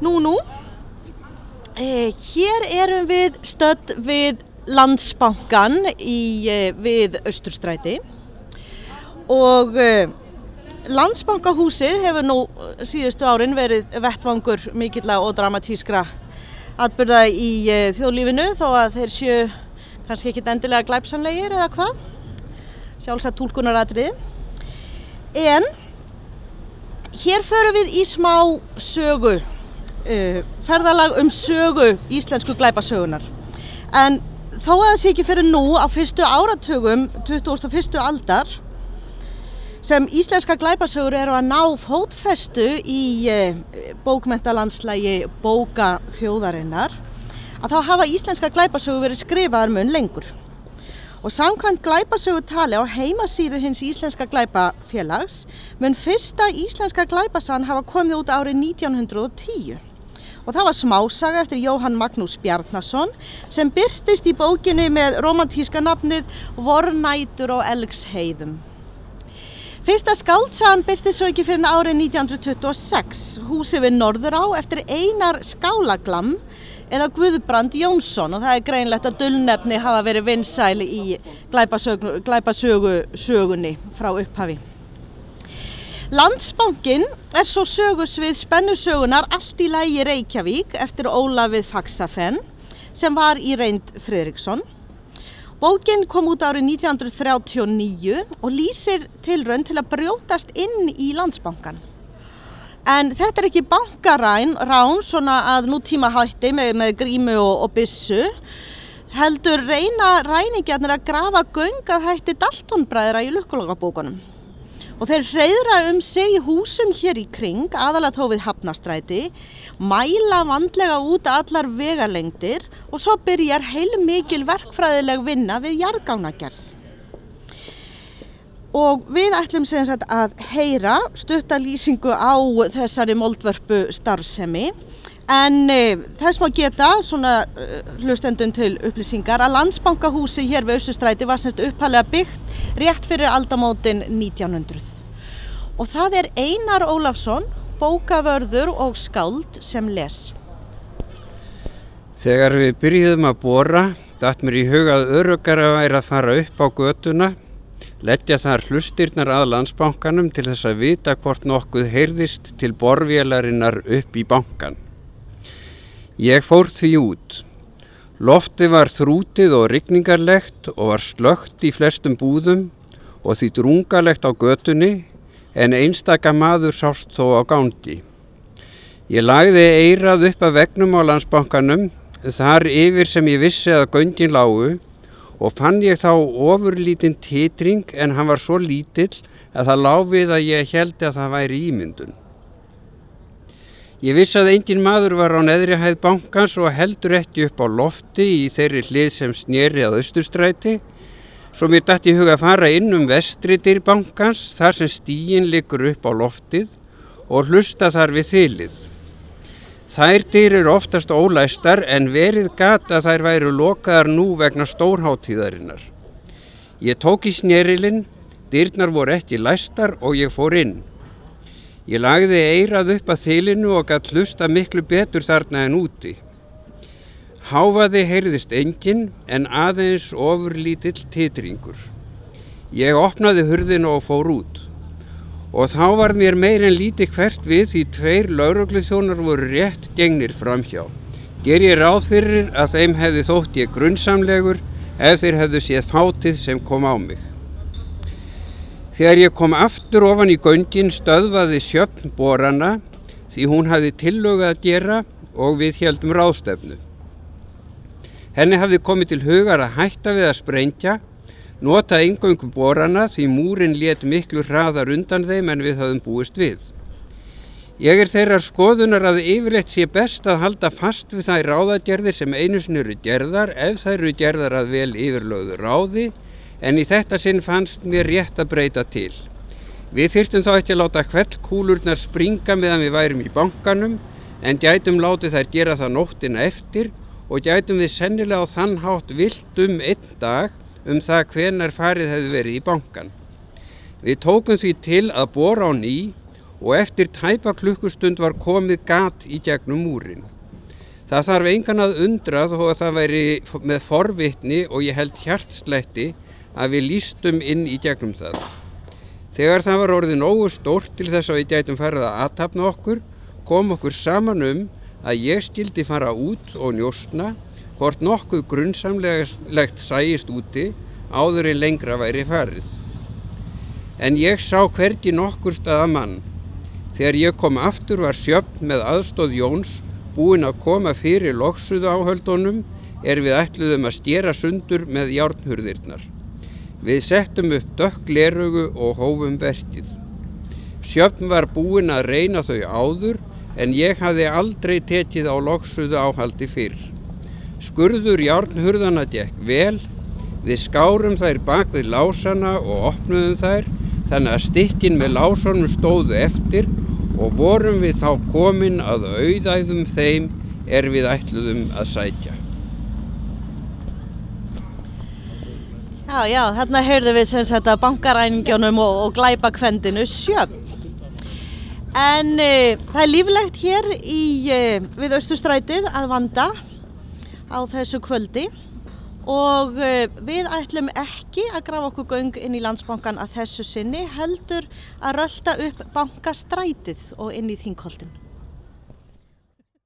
Nú, nú, eh, hér erum við stödd við landsbankan í, eh, við Östurstræti og eh, landsbankahúsið hefur nú síðustu árin verið vettvangur mikill og dramatískra atbyrða í eh, þjóðlífinu þó að þeir séu kannski ekkit endilega glæpsanlegir eða hvað, sjálfsagt tólkunaratriði. En hér förum við í smá sögu, uh, ferðalag um sögu íslensku glæpasögunar. En þó að það sé ekki fyrir nú á fyrstu áratugum 21. aldar sem íslenska glæpasögur eru að ná fótfestu í uh, bókmentalandslægi bóka þjóðarinnar að þá hafa íslenska glæpasögur verið skrifaðar mun lengur. Og samkvæmt glæpasögutali á heimasíðu hins íslenska glæpafélags mun fyrsta íslenska glæpasan hafa komið út árið 1910. Og það var smásaga eftir Jóhann Magnús Bjarnason sem byrtist í bókinni með romantíska nafnið Vornætur og Elgsheiðum. Fyrsta skáldsagan byrti svo ekki fyrir árið 1926, húsi við Norðurá eftir einar skálaglam eða Guðbrand Jónsson og það er greinlegt að dullnefni hafa verið vinsæli í glæpasögunni frá upphafi. Landsbankin er svo sögusvið spennusögunar allt í lægi Reykjavík eftir Ólafið Faxafen sem var í reynd Fridriksson. Bókin kom út árið 1939 og lýsir tilraun til að brjótast inn í landsbankan. En þetta er ekki bankaræn, rán svona að nútíma hætti með, með grímu og, og bissu. Heldur reyna ræningjarnir að grafa göngað hætti Daltonbræðra í lukkulagabókunum. Og þeir reyðra um sig í húsum hér í kring, aðalega þó við hafnastræti, mæla vandlega út allar vegalengdir og svo byrjar heil mikil verkfræðileg vinna við jarðgangnagerð. Og við ætlum sem sagt að heyra stuttalýsingu á þessari moldvörpu starfsemi en e, þess maður geta svona e, hlustendun til upplýsingar að landsbankahúsi hér við Össustræti var semst uppalega byggt rétt fyrir aldamótin 1900. Og það er Einar Ólafsson, bókavörður og skáld sem les. Þegar við byrjuðum að bóra, dætt mér í hugað örugara væri að fara upp á götuna leggja þar hlustirnar að landsbankanum til þess að vita hvort nokkuð heyrðist til borvélarinnar upp í bankan. Ég fór því út. Lofti var þrútið og rigningarlegt og var slögt í flestum búðum og því drungalegt á götunni en einstaka maður sást þó á gándi. Ég lagði eirað upp að vegnum á landsbankanum þar yfir sem ég vissi að göndin lágu og fann ég þá ofurlítinn titring en hann var svo lítill að það láfið að ég held að það væri ímyndun. Ég vissi að engin maður var á neðri hæð bankans og heldur ekki upp á lofti í þeirri hlið sem snýri að austurstræti svo mér dætti huga að fara inn um vestritir bankans þar sem stíin liggur upp á loftið og hlusta þar við þylið. Þær dyr eru oftast ólæstar en verið gata þær væru lokaðar nú vegna stórháttíðarinnar. Ég tók í snerilinn, dyrnar voru ekki læstar og ég fór inn. Ég lagði eirað upp að þylinu og gætt hlusta miklu betur þarna en úti. Háfaði heyrðist engin en aðeins ofurlítill titringur. Ég opnaði hurðinu og fór út og þá var mér meir en líti hvert við því tveir lauruglu þjónar voru rétt gengnir framhjá. Ger ég ráð fyrir að þeim hefði þótt ég grunnsamlegur ef þeir hefðu séð fátið sem kom á mig. Þegar ég kom aftur ofan í göngin stöðvaði sjöfn borana því hún hafði tillögað að gera og við heldum ráðstefnu. Henni hafði komið til hugar að hætta við að sprengja Nota engöngu borana því múrin let miklu hraðar undan þeim en við höfum búist við. Ég er þeirrar skoðunar að yfirleitt sé best að halda fast við þær ráðagerðir sem einu sinni eru gerðar ef þær eru gerðar að vel yfirlögðu ráði en í þetta sinn fannst mér rétt að breyta til. Við þyrtum þá ekki að láta hvell kúlurnar springa meðan við værum í bankanum en gætum látið þær gera það nóttina eftir og gætum við sennilega á þann hátt vilt um einn dag um það hvenar farið hefði verið í bankan. Við tókum því til að bóra á ný og eftir tæpa klukkustund var komið gat í gegnum múrin. Það þarf engan að undra þó að það væri með forvitni og ég held hjartsletti að við lístum inn í gegnum það. Þegar það var orðið nógu stórt til þess að við gætum farið að aðtapna okkur, kom okkur saman um að ég skildi fara út og njóstna hvort nokkuð grunnsamlegt sæjist úti áður en lengra væri farið. En ég sá hvergi nokkur staða mann. Þegar ég kom aftur var sjöfn með aðstóð Jóns búinn að koma fyrir loksuðu áhöldunum er við ætluðum að stjera sundur með járnhurðirnar. Við settum upp dökk lerögu og hófum verkið. Sjöfn var búinn að reyna þau áður en ég hafði aldrei tekið á loksuðu áhaldi fyrr. Skurður járnhurðana gekk vel, við skárum þær bak við lásana og opnuðum þær þannig að stikkin með lásunum stóðu eftir og vorum við þá komin að auðæðum þeim er við ætluðum að sætja. Já, já, þarna heyrðum við sem sagt að bankaræningjónum og, og glæpa kvendinu sjöfn. En e, það er líflegt hér í, e, við Östustrætið að vanda á þessu kvöldi og e, við ætlum ekki að grafa okkur göng inn í landsbankan að þessu sinni heldur að rölda upp bankastrætið og inn í þingkoltin.